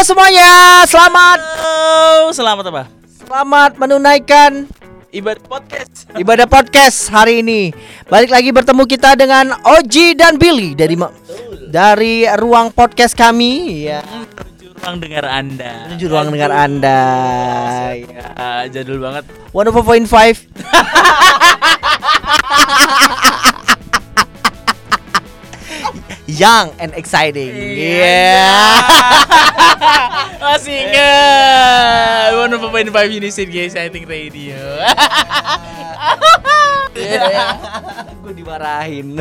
semuanya, selamat Halo, selamat apa? selamat menunaikan Ibadah podcast. ibadah podcast hari ini. Balik lagi bertemu kita dengan Oji dan Billy dari ma- dari ruang podcast kami ya. Menuju ruang dengar Anda. Menuju ruang dengar Anda. Ya. Jadul banget. 104.5 Young and exciting. Iya. Masih ingat. One of point five Unison guys, I think radio. Gue dimarahin.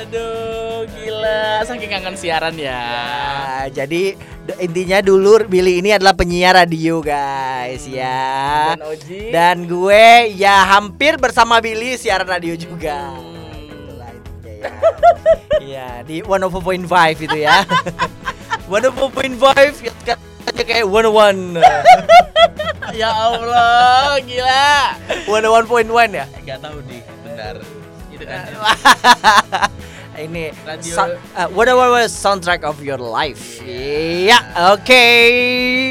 Aduh, gila. Saking kangen siaran ya. Nah, jadi intinya dulu Billy ini adalah penyiar radio guys ya. Dan Oji. Dan gue ya hampir bersama Billy siaran radio juga. Intinya ya. Iya di 104.5 itu ya. 104.5 ya katanya kayak 101. ya Allah, gila. 101.1 ya. Gak tahu nih, bentar. Itu kan. Ini Radio. sa- uh, what soundtrack of your life? Iya, oke.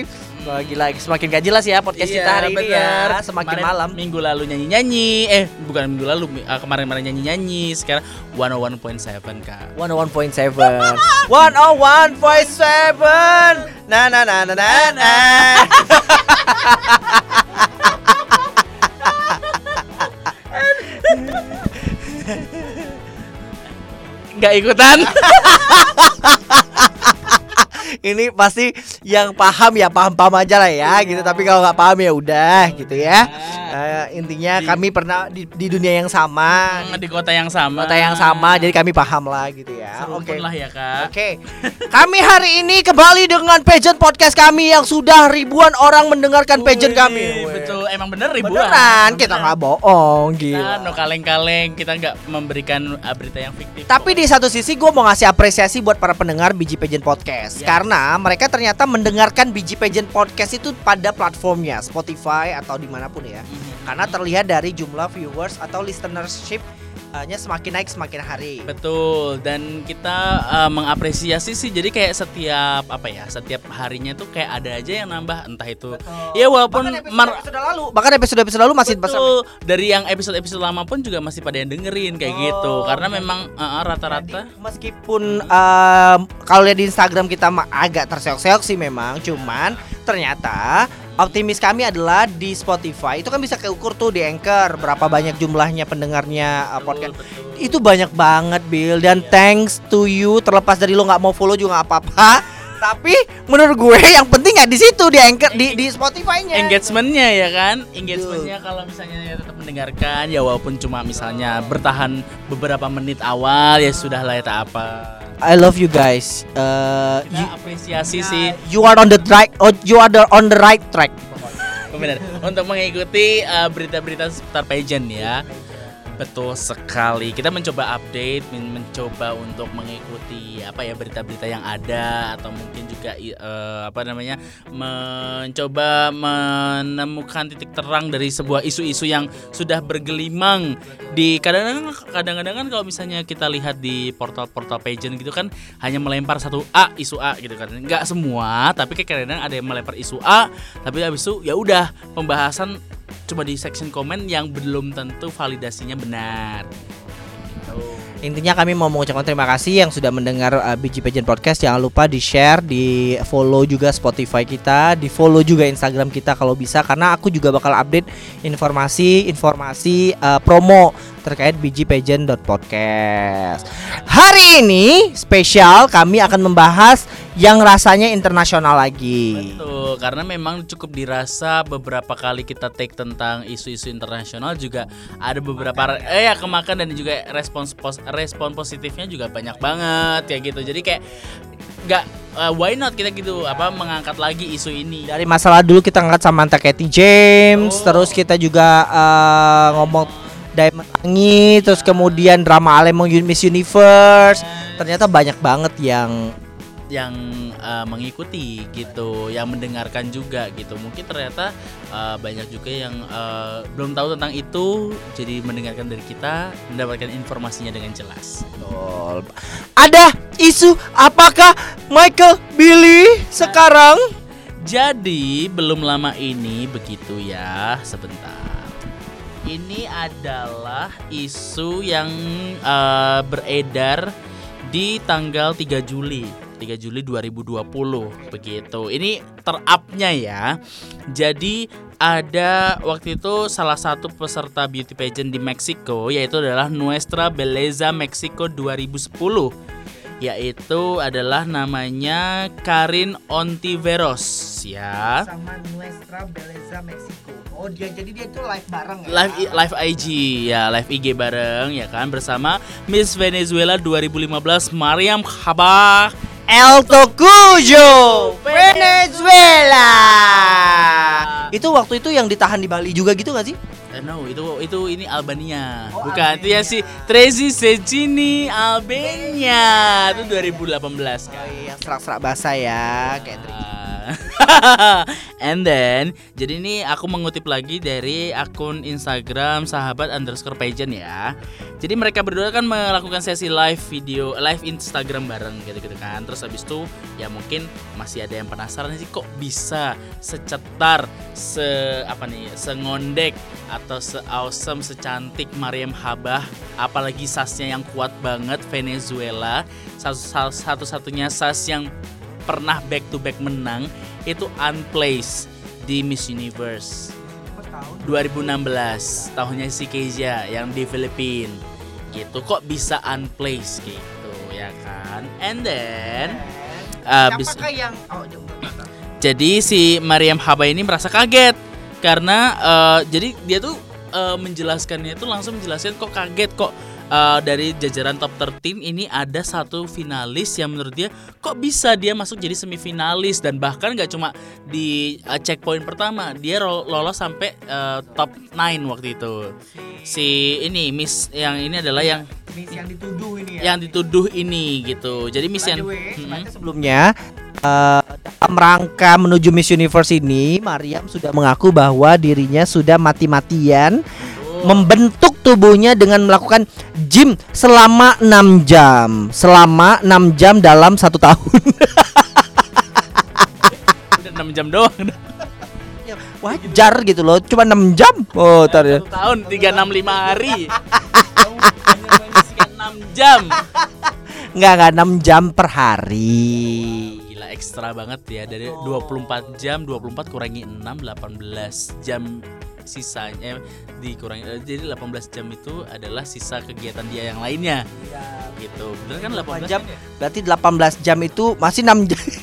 Wah, gila semakin gak jelas ya podcast kita hari ini ya. Semakin Kemarin malam. Minggu lalu nyanyi-nyanyi. Eh, bukan minggu lalu, mi- ah, kemarin-kemarin nyanyi-nyanyi. Sekarang 101.7 Kak. 101.7 101.7 Na na na na na na Nggak ikutan. Ini pasti yang paham ya paham-paham aja lah ya gitu Tapi kalau nggak paham ya udah gitu ya Eh, Intinya Di- kami pernah di, di dunia yang sama Hmm, di kota yang sama. Kota yang sama jadi kami paham lah gitu ya Oke lah ya, Kak. Oke, kami hari ini kembali dengan pageant podcast kami yang sudah ribuan orang mendengarkan pageant kami. Betul, emang bener ribuan. Beneran, kita nggak bohong, Kita gila. no kaleng-kaleng, kita nggak memberikan uh, berita yang fiktif. Tapi di satu sisi gue mau ngasih apresiasi buat para pendengar Biji Pageant Podcast Ya. Karena mereka ternyata mendengarkan Biji Pageant Podcast itu pada platformnya Spotify atau di mana pun ya Mhm. Karena terlihat dari jumlah viewers atau listenership eh, nya semakin naik semakin hari. Betul dan kita uh, mengapresiasi sih jadi kayak setiap apa ya setiap harinya tuh kayak ada aja yang nambah entah itu. Ya walaupun Bahkan episode, episode lalu. Bahkan episode-episode lalu masih betul dari yang episode-episode lama pun juga masih pada yang dengerin kayak Oh, gitu. Karena jadi- memang uh, uh, rata-rata Jadi, meskipun em, kalau lihat di Instagram kita agak terseok-seok sih memang, cuman ternyata optimis kami adalah di Spotify itu kan bisa keukur tuh di Anchor berapa banyak jumlahnya pendengarnya uh, podcast. betul. Itu banyak banget Bill dan thanks to you terlepas dari lo nggak mau follow juga nggak apa-apa. Tapi menurut gue yang penting ya di situ di Anchor di di Spotify-nya. engagementnya ya kan engagementnya kalau misalnya ya tetap mendengarkan ya walaupun cuma misalnya bertahan beberapa menit awal ya sudah lah ya tak apa I love you guys. Uh, kita you, apresiasi sih you are on the track. Oh, you are the, on the right track. benar untuk mengikuti uh, berita-berita seputar pageant ya betul sekali. Kita mencoba update men- mencoba untuk mengikuti apa ya berita-berita yang ada atau mungkin juga eh, apa namanya mencoba menemukan titik terang dari sebuah isu-isu yang sudah bergelimang di kadang-kadang kadang-kadang kan kalau misalnya kita lihat di portal-portal pageant gitu kan hanya melempar satu A isu A gitu kan. Nggak semua tapi kadang-kadang ada yang melempar isu A tapi habis itu ya udah pembahasan cuma di section komen yang belum tentu validasinya benar gitu. Intinya kami mau mengucapkan terima kasih yang sudah mendengar uh, Biji Pageant Podcast. Jangan lupa di share, di follow juga Spotify kita, di follow juga Instagram kita kalau bisa karena aku juga bakal update informasi-informasi uh, promo terkait Biji Pageant Podcast. Hari ini spesial kami akan membahas yang rasanya internasional lagi. Betul, karena memang cukup dirasa beberapa kali kita take tentang isu-isu internasional juga ada beberapa eh ya kemakan dan juga respons pos, respon positifnya juga banyak banget ya gitu. Jadi kayak nggak eh, why not kita gitu apa mengangkat lagi isu ini. Dari masalah dulu kita ngangkat Samantha Katie James, Oh. terus kita juga uh, ngomong Diamond Tangi, terus kemudian drama Alemong Miss Universe. Ternyata banyak banget yang yang uh, mengikuti gitu, yang mendengarkan juga gitu. Mungkin ternyata uh, banyak juga yang uh, belum tahu tentang itu, jadi mendengarkan dari kita, mendapatkan informasinya dengan jelas. Betul. Ada isu apakah Michael Billy sekarang? Jadi belum lama ini begitu ya, sebentar. Ini adalah isu yang uh, beredar di tanggal 3 Juli 3 Juli 2020 begitu. Ini terupnya ya. Jadi ada waktu itu salah satu peserta beauty pageant di Meksiko yaitu adalah Nuestra Belleza Mexico 2010 yaitu adalah namanya Karin Ontiveros ya. Sama Nuestra Belleza Mexico. Oh dia jadi dia itu live bareng ya. Live live IG ya, live IG bareng ya kan bersama Miss Venezuela 2015 Mariam Haba El Tocuyo Venezuela. Itu waktu itu yang ditahan di Bali juga gitu gak sih? Uh, no, itu itu ini Albania. Oh, Bukan, itu ya Albania. si Tracy Secini Albania. Itu 2018 kan. Oh iya, serak-serak bahasa ya, Catherine. And then Jadi ini aku mengutip lagi dari akun Instagram sahabat underscore pageant ya. Jadi mereka berdua kan melakukan sesi live video Live Instagram bareng gitu-gitu kan. Terus habis itu ya mungkin masih ada yang penasaran sih Kok bisa secetar Se apa nih Sengondek Atau se awesome secantik Mariam Habah Apalagi sasnya yang kuat banget Venezuela Satu- Satu-satunya sas yang pernah back to back menang itu unplaced di Miss Universe. 2016 tahunnya si Kezia yang di Filipina gitu kok bisa unplaced gitu ya kan? And then abis Siapakah yang oh, jadi si Mariam Haba ini merasa kaget karena eh, jadi dia tuh eh, menjelaskannya itu langsung menjelaskan kok kaget? Kok eh, dari jajaran top 13 ini ada satu finalis yang menurut dia kok bisa dia masuk jadi semifinalis dan bahkan nggak cuma di eh, checkpoint pertama dia lolos sampai eh, top 9 waktu itu. Si ini Miss yang ini adalah yang Miss yang dituduh ini ya. yang dituduh ini gitu. Jadi Miss yang sebenarnya sebelumnya eh, dalam rangka menuju Miss Universe ini, Mariam sudah mengaku bahwa dirinya sudah mati-matian membentuk tubuhnya dengan melakukan gym selama 6 jam. Selama 6 jam dalam satu tahun. udah 6 jam doang Wajar gitu loh, cuma 6 jam. Oh, tar ya. Tahun 365 hari. Kamu hanya mengisikan 6 jam. Enggak enggak 6 jam per hari. Gila ekstra banget ya dari 24 jam 24 kurangi 6 18 jam sisanya dikurangi. Eh, jadi 18 jam itu adalah sisa kegiatan dia yang lainnya. Gitu. bener kan 18 jam kan ya? berarti 18 jam itu masih 6 jam.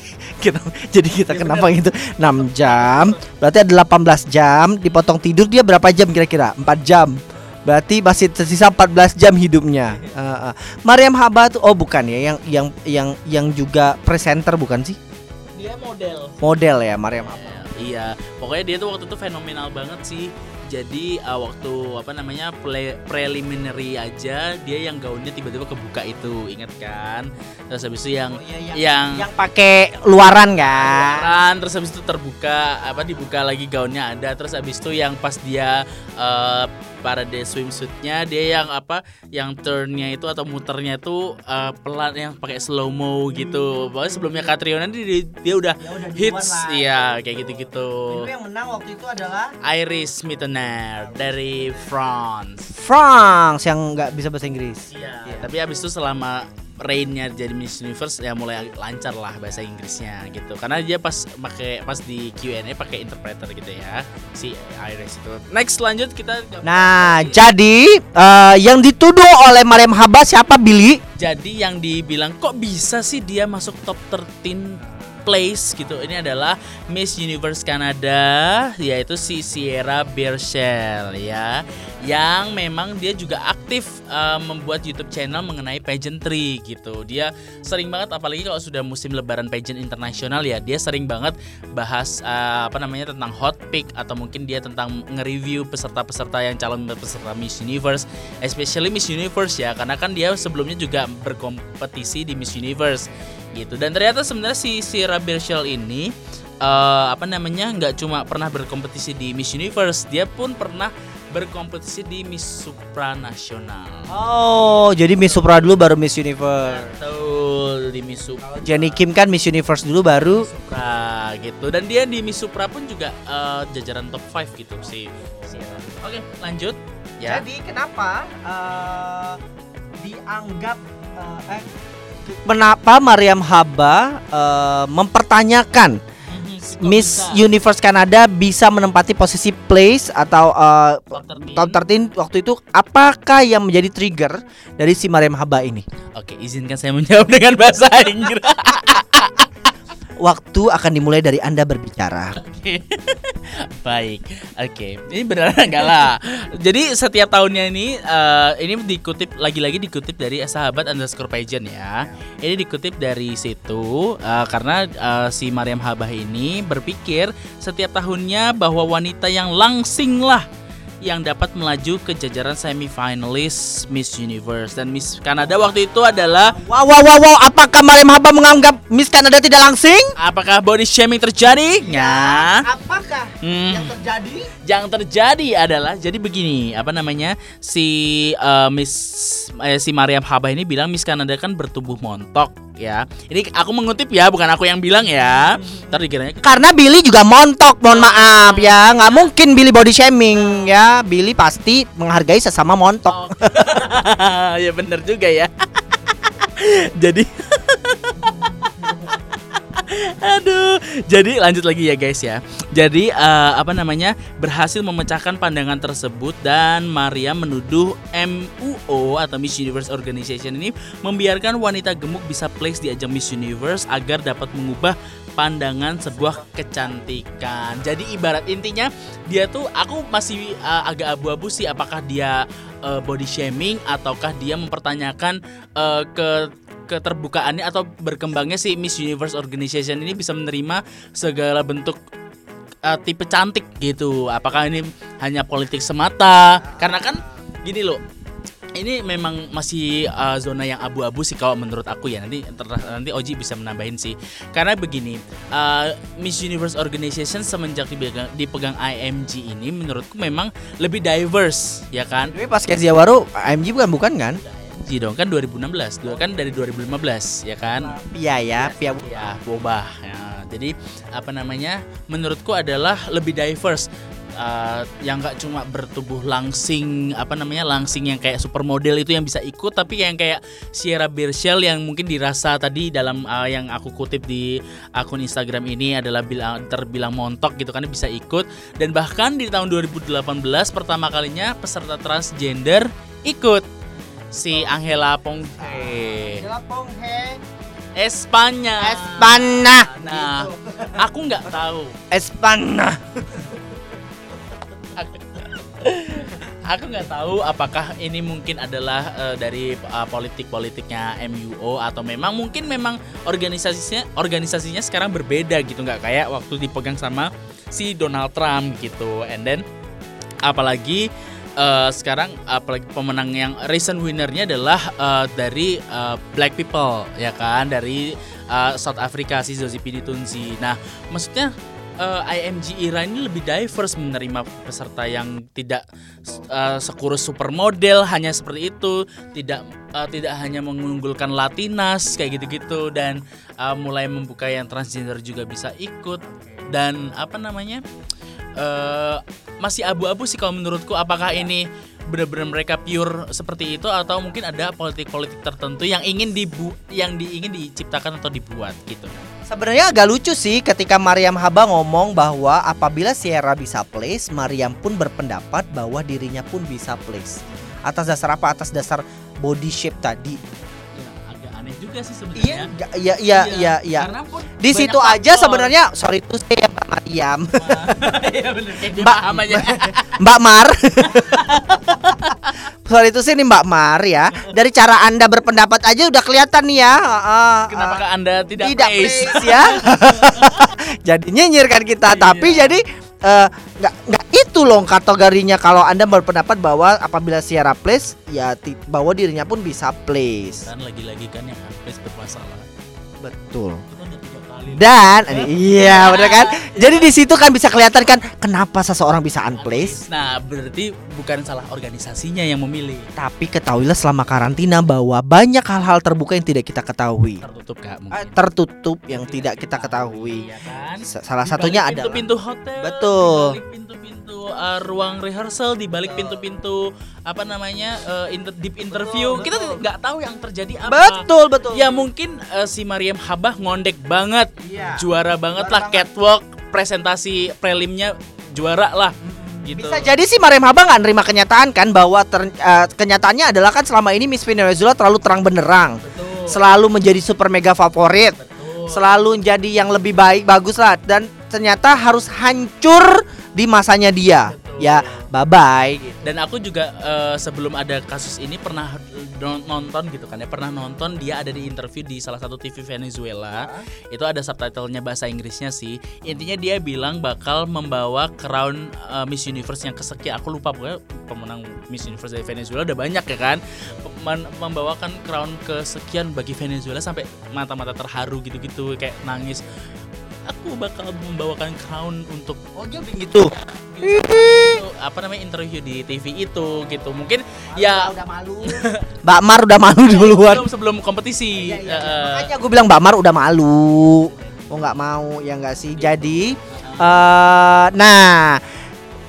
Kita, jadi kita Ya, kenapa gitu? 6 jam berarti ada 18 jam dipotong tidur dia berapa jam kira-kira? 4 jam. Berarti masih tersisa 14 jam hidupnya. Uh, uh. Mariam Haba tuh oh bukan ya yang yang yang yang juga presenter bukan sih? Dia model. Model ya Mariam Haba Iya, pokoknya dia tuh waktu itu fenomenal banget sih. Jadi uh, waktu apa namanya pre- preliminary aja dia yang gaunnya tiba-tiba kebuka itu, inget kan? Terus habis itu yang yang yang yang pakai luaran kan luaran, terus habis itu terbuka apa dibuka lagi gaunnya ada, terus habis itu yang pas dia uh, parade swimsuitnya dia yang apa yang turnnya itu atau muternya itu uh, pelan yang pakai slow mo gitu. Pokoknya sebelumnya Catriona dia, dia udah Ya udah hits lah. iya kayak gitu-gitu. Itu yang menang waktu itu adalah Iris Mittener dari France. France yang nggak bisa bahasa Inggris Iya. Tapi abis itu selama reignnya jadi Miss Universe ya mulai lancar lah bahasa Inggrisnya gitu. Karena dia pas pakai pas di Q&A pakai interpreter gitu ya si Iris itu. Next lanjut kita. Nah, jadi eh, yang dituduh oleh Mariam Haba siapa Billy? Jadi yang dibilang kok bisa sih dia masuk top 13 place gitu. Ini adalah Miss Universe Canada yaitu si Sierra Bershel ya. Yang memang dia juga aktif uh, membuat YouTube channel mengenai pageantry gitu. Dia sering banget apalagi kalau sudah musim lebaran pageant internasional ya, dia sering banget bahas uh, apa namanya tentang hot pick atau mungkin dia tentang nge-review peserta-peserta yang calon peserta Miss Universe, especially Miss Universe ya, karena kan dia sebelumnya juga berkompetisi di Miss Universe gitu. Dan ternyata sebenarnya si Sierra Bershel ini uh, apa namanya nggak cuma pernah berkompetisi di Miss Universe, dia pun pernah berkompetisi di Miss Supranasional. Oh, jadi Miss Supra dulu baru Miss Universe. Betul, di Miss Supra. Jenny Kim kan Miss Universe dulu baru Supra gitu. Dan dia di Miss Supra pun juga uh, jajaran top 5 gitu sih. Oke, lanjut. Ya. Jadi kenapa uh, dianggap uh, eh kenapa Mariam Haba uh, mempertanyakan Miss Universe Canada bisa menempati posisi place atau uh, top 13 waktu itu apakah yang menjadi trigger dari si Mariam Haba ini? Oke, izinkan saya menjawab dengan bahasa Inggris. Waktu akan dimulai dari Anda berbicara. Oke. Baik. Oke. Ini benar enggak lah. Jadi setiap tahunnya ini uh, ini dikutip lagi-lagi dikutip dari sahabat underscore pageant ya. Ini dikutip dari situ uh, karena uh, si Mariam Habah ini berpikir setiap tahunnya bahwa wanita yang langsing lah yang dapat melaju ke jajaran semifinalis Miss Universe dan Miss Kanada waktu itu adalah Wow wow wow, wow. apakah Mariam Haba menganggap Miss Kanada tidak langsing? apakah body shaming terjadi? Ya. Apakah Hmm. yang terjadi? Yang terjadi adalah jadi begini, apa namanya? Si uh, Miss eh, si Mariam Haba ini bilang Miss Kanada kan bertubuh montok ya. Ini aku mengutip ya, bukan aku yang bilang ya. Ntar dikiranya Karena Billy juga montok, mohon maaf ya, nggak mungkin Billy body shaming ya. Billy pasti menghargai sesama montok. ya bener juga ya. Jadi Aduh, jadi lanjut lagi ya guys ya. Jadi eh, apa namanya berhasil memecahkan pandangan tersebut dan Maria menuduh MUO atau Miss Universe Organization ini membiarkan wanita gemuk bisa place di ajang Miss Universe agar dapat mengubah pandangan sebuah kecantikan. Jadi ibarat intinya dia tuh aku masih eh, agak abu-abu sih apakah dia eh, body shaming ataukah dia mempertanyakan eh, ke keterbukaannya atau berkembangnya si Miss Universe Organization ini bisa menerima segala bentuk uh, tipe cantik gitu. Apakah ini hanya politik semata? Karena kan gini loh. Ini memang masih uh, zona yang abu-abu sih kalau menurut aku ya. Nanti nanti Oji bisa menambahin sih. Karena begini, uh, Miss Universe Organization semenjak dipegang, dipegang IMG ini menurutku memang lebih diverse, ya kan? Tapi pas Kezia Waru, AMG bukan bukan kan? IMG dong kan 2016 dua kan dari 2015 ya kan? Iya ya, pihak ya Bobah ya. jadi apa namanya menurutku adalah lebih diverse. Uh, yang nggak cuma bertubuh langsing apa namanya langsing yang kayak supermodel itu yang bisa ikut tapi yang kayak Sierra Bershel yang mungkin dirasa tadi dalam uh, yang aku kutip di akun Instagram ini adalah bilang terbilang montok gitu kan bisa ikut. Dan bahkan di tahun 2018 pertama kalinya peserta transgender ikut si Angela Ponghe. Espanya Espana. nah aku nggak tahu. Espana. aku nggak tahu apakah ini mungkin adalah eh, dari uh, politik-politiknya MUO atau memang mungkin memang organisasinya organisasinya sekarang berbeda gitu nggak kayak waktu dipegang sama si Donald Trump gitu. And then apalagi eh, sekarang apalagi pemenang yang recent winnernya adalah eh, dari eh, Black People ya kan? Dari eh, South Africa si Zozipidi Tunzi nah maksudnya eh, IMG Ira ini lebih diverse menerima peserta yang tidak eh, sekurus supermodel hanya seperti itu tidak eh, tidak hanya mengunggulkan Latinas kayak gitu-gitu dan eh, mulai membuka yang transgender juga bisa ikut dan apa namanya eh, masih abu-abu sih kalau menurutku apakah ini benar-benar mereka pure seperti itu atau mungkin ada politik-politik tertentu yang ingin dibu yang diingin diciptakan atau dibuat gitu. Sebenarnya agak lucu sih ketika Mariam Haba ngomong bahwa apabila Sierra bisa place, Mariam pun berpendapat bahwa dirinya pun bisa place. Atas dasar apa? Atas dasar body shape tadi. Ya, juga sih Iya, sebenarnya. nggak- iya, iya, iya, iya. Karena pun Di situ aja faktor. sebenarnya sorry itu saya Mbak Mariam, Iya. Eh, Mbak- aja. Mbak Mar. sorry itu sih nih Mbak Mar ya. Dari cara anda berpendapat aja udah kelihatan nih ya. Heeh, Kenapa heeh. Anda tidak, tidak place? place ya. jadi nyinyir kan kita, Iya. tapi jadi eh, nggak nggak itu loh kategorinya kalau anda berpendapat bahwa apabila Sierra place ya bahwa dirinya pun bisa place. Dan lagi-lagi kan yang unplace bermasalah. Betul. Dan iya benar kan? Jadi di situ kan bisa kelihatan kan kenapa seseorang bisa unplace. Nah, berarti bukan salah organisasinya yang memilih. Tapi ketahuilah selama karantina bahwa banyak hal-hal terbuka yang tidak kita ketahui. Tertutup kak Eh, mungkin. Tertutup yang tidak kita ketahui. Iya kan? Sa- Salah satunya adalah pintu-pintu hotel, Betul. balik pintu-pintu uh, ruang rehearsal, di balik pintu-pintu apa namanya uh, inter- deep interview. Betul, Kita nggak tahu yang terjadi apa. betul betul. Ya mungkin uh, si Mariam Habah ngondek banget, Iya. juara banget Juara lah catwalk, presentasi prelimnya juara lah. Gitu. Bisa jadi sih Mariam Haba nggak nerima kenyataan kan bahwa ter- eh, kenyataannya adalah kan selama ini Miss Venezuela terlalu terang benderang, Betul. selalu menjadi super mega favorit, Betul. selalu jadi yang lebih baik bagus lah dan ternyata harus hancur di masanya dia. Betul. Ya bye bye. Dan aku juga eh, sebelum ada kasus ini pernah don- nonton gitu kan ya pernah nonton dia ada di interview di salah satu TV Venezuela itu ada subtitlenya bahasa Inggrisnya sih intinya dia bilang bakal membawa crown eh, Miss Universe yang kesekian aku lupa pokoknya pemenang Miss Universe dari Venezuela udah banyak ya kan Men- membawakan crown kesekian bagi Venezuela sampai mata-mata terharu gitu-gitu kayak nangis aku bakal membawakan crown untuk Oh dia begitu. itu apa namanya interview di TV itu gitu mungkin ya udah malu. Mbak Mar udah malu duluan. sebelum sebelum kompetisi Iya, iya, iya. Eh, Makanya gue bilang Mbak Mar udah malu. Oh nggak mau ya nggak sih. Jadi eh nah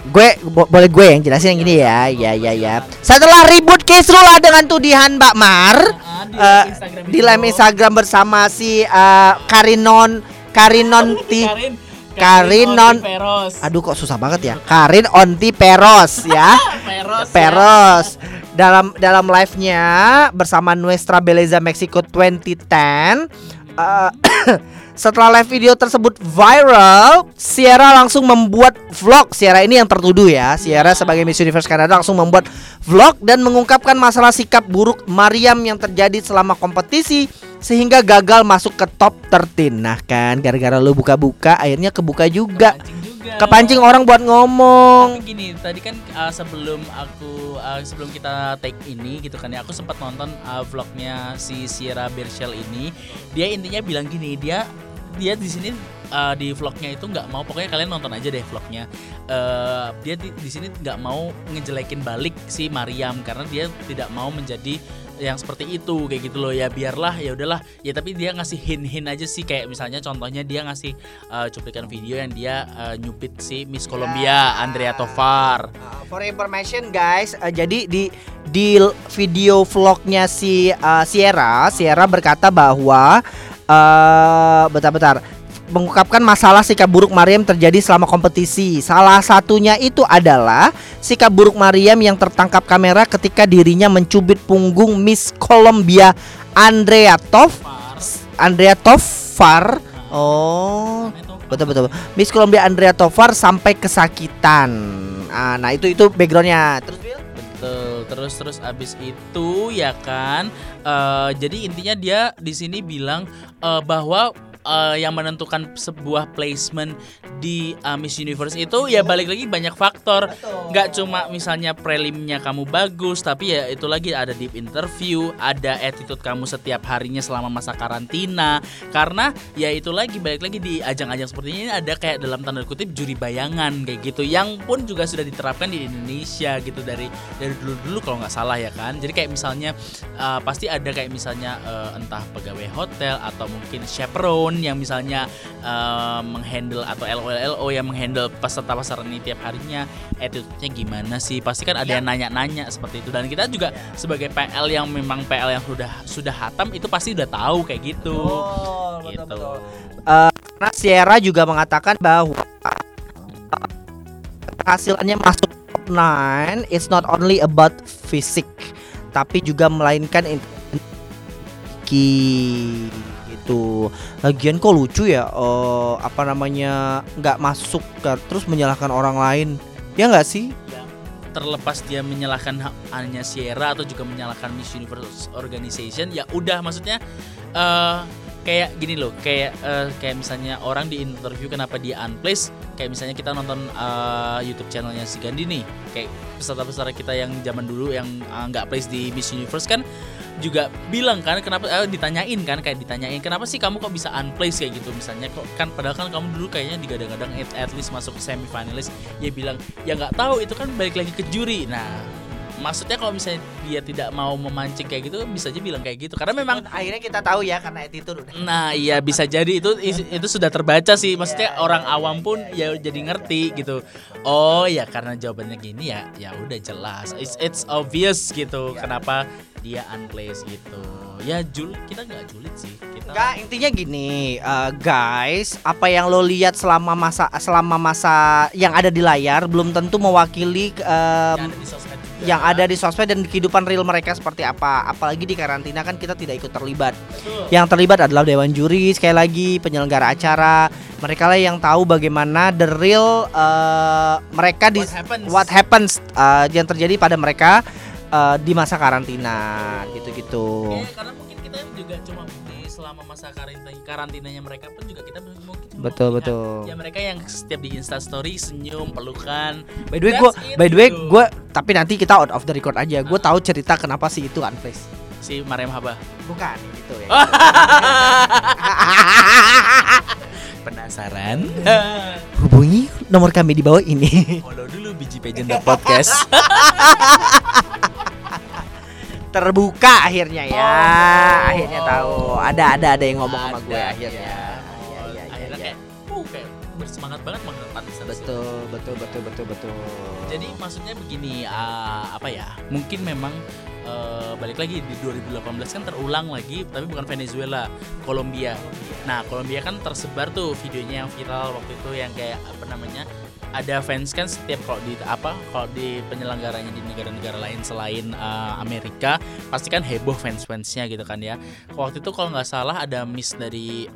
gue bo- boleh gue yang jelasin yang gini ya. Ya ya ya. Setelah ribut Kisrula dengan tudihan Mbak Mar ah, di eh, Instagram di live Instagram bersama si eh, Karinon Karinon Ti Karin Karin non- Onti Peros Aduh kok susah banget ya. Karin Onti Peros ya. Peros ya. Peros dalam dalam live-nya bersama Nuestra Beleza Mexico 2010 eh, setelah live video tersebut viral, Sierra langsung membuat vlog. Sierra ini yang tertuduh ya. Sierra sebagai Miss Universe Canada langsung membuat vlog dan mengungkapkan masalah sikap buruk Mariam yang terjadi selama kompetisi sehingga gagal masuk ke top 13. Nah kan gara-gara lu buka-buka akhirnya kebuka juga. Kepancing juga Kepancing orang buat ngomong. Tapi gini, tadi kan uh, sebelum aku uh, sebelum kita take ini gitu kan ya, aku sempat nonton uh, vlognya si Sierra Bershel ini. Dia intinya bilang gini, dia dia di sini uh, di vlognya itu nggak mau pokoknya kalian nonton aja deh vlognya. Uh, dia di, di sini nggak mau ngejelekin balik si Mariam karena dia tidak mau menjadi yang seperti itu kayak gitu loh. Ya biarlah ya udahlah. Ya tapi dia ngasih hint-hint aja sih. Kayak misalnya contohnya dia ngasih uh, cuplikan video yang dia uh, nyupit si Miss Colombia Andrea Tovar. Uh, for information guys, uh, jadi di di video vlognya si uh, Sierra, Sierra berkata bahwa uh, bentar-bentar mengungkapkan masalah sikap buruk Mariam terjadi selama kompetisi. Salah satunya itu adalah sikap buruk Mariam yang tertangkap kamera ketika dirinya mencubit punggung Miss Colombia Andrea Tov Andrea Tovar. Oh, betul betul Miss Colombia Andrea Tovar sampai kesakitan Ah, nah itu itu backgroundnya terus? Betul. Terus terus abis itu ya kan. eh, jadi intinya dia di sini bilang eh, bahwa eh, yang menentukan sebuah placement di eh, Miss Universe itu ya balik lagi banyak faktor. Nggak cuma misalnya prelimnya kamu bagus, tapi ya itu lagi ada deep interview, ada attitude kamu setiap harinya selama masa karantina. Karena ya itu lagi balik lagi di ajang-ajang seperti ini ada kayak dalam tanda kutip juri bayangan kayak gitu, yang pun juga sudah diterapkan di Indonesia gitu dari dari dulu-dulu kalau nggak salah ya kan. Jadi kayak misalnya uh, pasti ada kayak misalnya uh, entah pegawai hotel atau mungkin chaperone yang misalnya uh, menghandle atau LOLO yang menghandle peserta-peserta ini tiap harinya attitude-nya gimana sih? Pasti kan ada Ya. yang nanya-nanya seperti itu dan kita juga sebagai PL yang memang PL yang sudah sudah hatam itu pasti udah tahu kayak gitu. Oh, Gitu. Eh, karena Sierra juga mengatakan bahwa hasilnya masuk top 9 it's not only about fisik tapi juga melainkan in- diperbaiki gitu. Lagian kok lucu ya eh, apa namanya nggak masuk terus menyalahkan orang lain. Ya nggak sih? yang terlepas dia menyalahkan ha- hanya Sierra atau juga menyalahkan Miss Universe Organization ya udah maksudnya eh kayak gini loh kayak eh, kayak misalnya orang di interview kenapa dia unplaced kayak misalnya kita nonton eh, YouTube channelnya si Gandhi nih kayak peserta-peserta kita yang zaman dulu yang nggak place di Miss Universe kan juga bilang kan kenapa eh, ditanyain kan kayak ditanyain kenapa sih kamu kok bisa unplaced kayak gitu misalnya. Kok kan padahal kan kamu dulu kayaknya digadang-gadang at, at least masuk semifinalis dia bilang ya nggak tahu itu kan balik lagi ke juri. Nah maksudnya kalau misalnya dia tidak mau memancing kayak gitu bisa aja bilang kayak gitu karena memang akhirnya kita tahu ya karena attitude udah. Nah iya bisa jadi itu itu sudah terbaca sih maksudnya Iya, orang iya, awam iya, pun iya. ya jadi ngerti gitu oh ya karena jawabannya gini ya ya udah jelas it's, it's obvious gitu Iya. kenapa dia unplaced gitu ya jul kita nggak julid sih kita Enggak, intinya gini, eh, guys, apa yang lo lihat selama masa selama masa yang ada di layar belum tentu mewakili em, yang ada di sosmed juga. Yang ada di sosmed dan di kehidupan real mereka seperti apa. Apalagi di karantina kan kita tidak ikut terlibat. Betul. Yang terlibat adalah dewan juri, sekali lagi penyelenggara acara. Mereka lah yang tahu bagaimana the real eh, mereka di What happens? what happens eh, yang terjadi pada mereka eh, di masa karantina gitu-gitu. Ya, karena mungkin kita juga cuma masa karantina karantinanya mereka pun juga kita mungkin cuma Betul, melihat betul. ya mereka yang setiap di Insta Story senyum pelukan By the way, gue, by the way, gitu. gue, tapi nanti kita out of the record aja. Gue tahu cerita kenapa sih itu unplaced. si Mariam Haba Bukan gitu ya. penasaran Hubungi nomor kami di bawah ini. follow dulu biji pageant podcast Terbuka akhirnya ya. Oh. akhirnya tahu. Ada ada ada yang ngomong sama gue Ada, akhirnya. ya. Iya, iya, iya, akhirnya iya. kayak uh kayak bersemangat banget mengharapkan Betul, betul, betul, betul, betul. jadi maksudnya begini ah, apa ya mungkin memang eh, balik lagi di 2018 kan terulang lagi tapi bukan Venezuela Kolombia nah Kolombia kan tersebar tuh videonya yang viral waktu itu yang kayak apa namanya ada fans kan setiap kalau di apa kalau di penyelenggaranya di negara-negara lain selain eh, Amerika pasti kan heboh fans-fansnya gitu kan ya. Waktu itu kalau nggak salah ada miss dari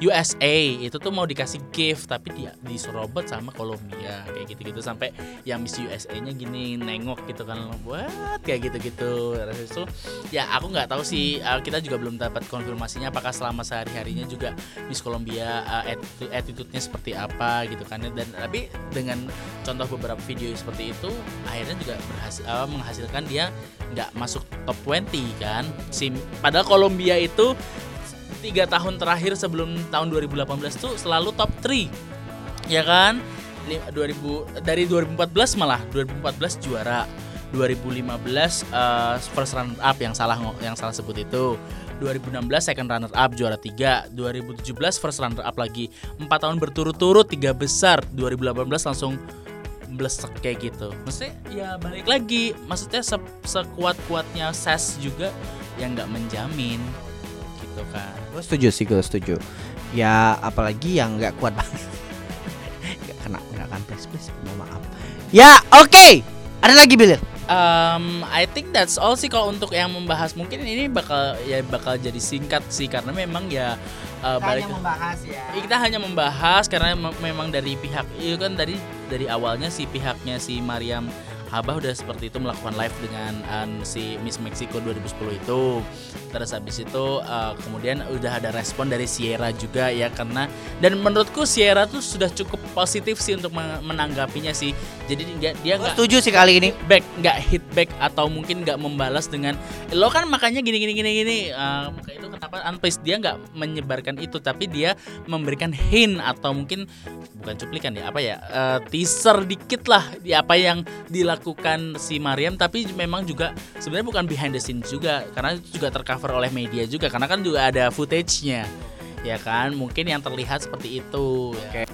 USA itu tuh mau dikasih gift tapi dia diserobot sama Kolombia kayak gitu-gitu. Sampai yang Miss USA-nya gini nengok gitu kan buat kayak gitu-gitu. Itu ya aku nggak tahu sih uh, kita juga belum dapat konfirmasinya apakah selama sehari-harinya juga Miss Kolombia uh, attitude- attitude-nya seperti apa gitu kan. Dan tapi dengan contoh beberapa video seperti itu akhirnya juga berhasil uh, menghasilkan dia nggak masuk top 20 kan. Si padahal Kolombia itu tiga tahun terakhir sebelum tahun 2018 tuh selalu top 3 ya kan? Li- 2000 dari 2014 malah. 2014 juara. 2015 eh, first runner up yang salah yang salah sebut itu. 2016 second runner up juara 3 2017 first runner up lagi. 4 tahun berturut-turut tiga besar. 2018 langsung blesek kayak gitu. Maksudnya ya balik lagi. Maksudnya se sekuat kuatnya ses juga yang nggak menjamin gitu kan Gue setuju sih, gue setuju. Ya apalagi yang nggak kuat banget. Gak kena, nggak kan please please, mohon maaf. Ya oke, ada lagi Bill. Um, I think that's all sih kalau untuk yang membahas mungkin ini bakal ya bakal jadi singkat sih karena memang ya uh, balik membahas ya. kita hanya membahas karena mem- memang dari pihak itu kan dari dari awalnya si pihaknya si Mariam Habah udah seperti itu melakukan live dengan um, si Miss Mexico 2010 itu. Terus habis itu uh, kemudian udah ada respon dari Sierra juga ya karena dan menurutku Sierra tuh sudah cukup positif sih untuk men- menanggapinya sih. Jadi dia dia nggak setuju sih kali ini. back nggak hit back atau mungkin nggak membalas dengan lo kan makanya gini gini gini gini uh, maka itu kenapa unpleased dia nggak menyebarkan itu tapi dia memberikan hint atau mungkin bukan cuplikan ya apa ya uh, teaser dikit lah di apa yang dilakukan si Mariam tapi memang juga sebenarnya bukan behind the scene juga karena juga tercover oleh media juga karena kan juga ada footage-nya. Ya kan? Mungkin yang terlihat seperti itu. Ya.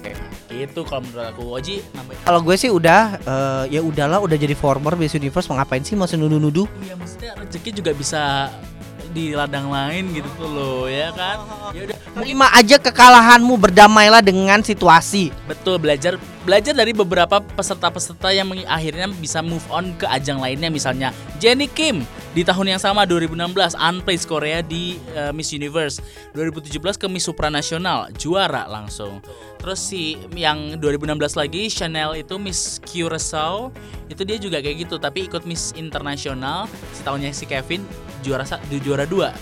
gitu kalau menurut aku. Oji Kalau gue sih udah, eh, ya udahlah, udah jadi former Miss Universe, mau ngapain sih masih nuduh-nuduh? Iya maksudnya rezeki juga bisa di ladang lain gitu tuh loh ya kan? Ya udah. Terima aja kekalahanmu, berdamailah dengan situasi. betul belajar belajar dari beberapa peserta-peserta yang akhirnya bisa move on ke ajang lainnya misalnya Jennie Kim di tahun yang sama 2016 unplaced Korea di eh, Miss Universe. 2017 ke Miss Supranasional juara langsung. Terus si yang 2016 lagi Chanel itu Miss Curacao itu dia juga kayak gitu tapi ikut Miss Internasional. Setahunnya si Kevin juara sa- di juara dua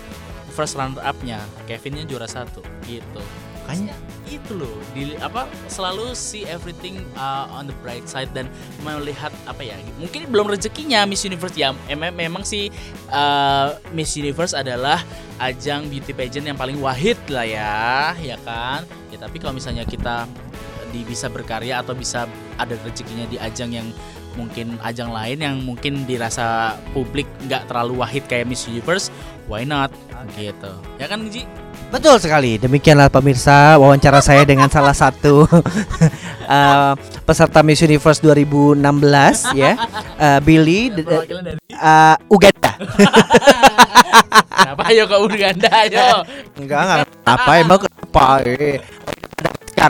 first runner up-nya. Kevinnya juara satu gitu. Makanya itu loh di apa selalu see everything uh, on the bright side dan melihat apa ya mungkin belum rezekinya Miss Universe. Ya em- memang sih uh, Miss Universe adalah ajang beauty pageant yang paling wahid lah ya ya kan? Ya tapi kalau misalnya kita di bisa berkarya atau bisa ada rezekinya di ajang yang mungkin ajang lain yang mungkin dirasa publik nggak terlalu wahid kayak Miss Universe why not? Gitu. Ya kan Ji Betul sekali. Demikianlah pemirsa wawancara saya dengan salah satu eh, peserta Miss Universe 2016 ya. Eh, Billy eh, Uganda. Kenapa ayo ke Uganda ayo Enggak, enggak. Apa emang kenapa? Eh,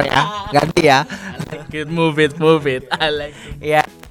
ya. Ganti ya. Good, move it, move it. I like it. Ya. Kita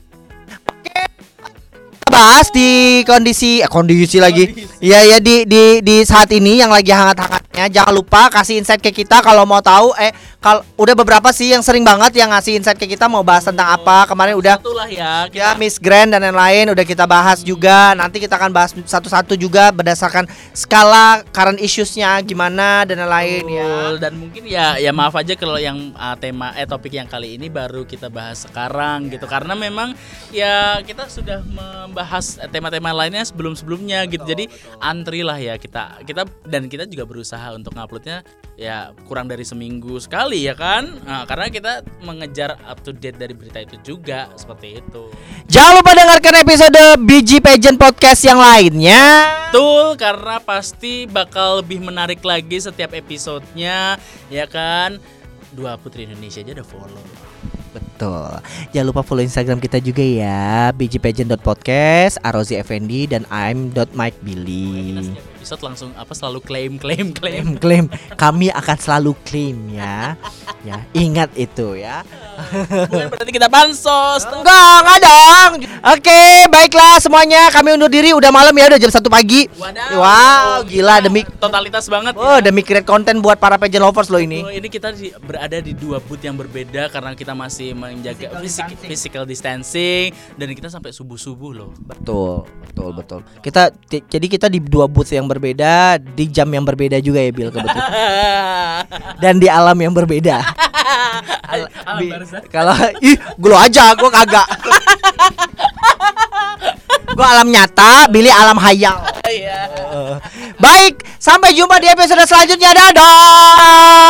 bahas di kondisi eh, kondisi lagi. Iya ya di di di saat ini yang lagi hangat-hangatnya jangan lupa kasih insight ke kita kalau mau tahu eh kalau udah beberapa sih yang sering banget yang ngasih insight ke kita mau bahas tentang apa. Kemarin udah ya. Ya Kita Miss Grand dan lain-lain udah kita bahas juga. Nanti kita akan bahas satu-satu juga berdasarkan skala current issues-nya gimana dan lain-lain ya. Dan mungkin ya ya maaf aja kalau yang uh, tema eh topik yang kali ini baru kita bahas sekarang gitu karena memang ya kita sudah membahas eh, tema-tema lainnya sebelum-sebelumnya gitu. Jadi antri lah ya kita kita dan kita juga berusaha untuk nguploadnya ya kurang dari seminggu sekali ya kan Nah, karena kita mengejar up to date dari berita itu juga seperti itu Jangan lupa dengarkan episode BG Pageant Podcast yang lainnya. Betul, karena pasti bakal lebih menarik lagi setiap episodenya, ya kan? Dua Putri Indonesia aja udah follow. Betul. Jangan lupa follow Instagram kita juga ya, bgpageant.podcast, Arozi Effendi dan Kita I'm.mikebilly. setiap episode langsung apa selalu klaim, klaim, klaim. Klaim. Kami akan selalu klaim ya. Ya, ingat itu ya. Bukan berarti kita bansos. Enggak, enggak dong. Oke, baiklah semuanya. Kami undur diri. Udah malam ya, udah jam satu pagi. Wadaw. Wow, gila demi totalitas banget. Oh, ya. demi create konten buat para pageant lovers loh ini. Oh, ini kita berada di dua booth yang berbeda karena kita masih menjaga Physical fisik- distancing. physical distancing dan kita sampai subuh-subuh loh. Betul, betul, betul. Kita jadi kita di dua booth yang berbeda, di jam yang berbeda juga ya, Bill kebetulan. Dan di alam yang berbeda. Al- Bi-. Kalau ih, gue aja, gue kagak. gue alam nyata, Billy alam hayal. Iya. Baik, sampai jumpa di episode selanjutnya. Dadah.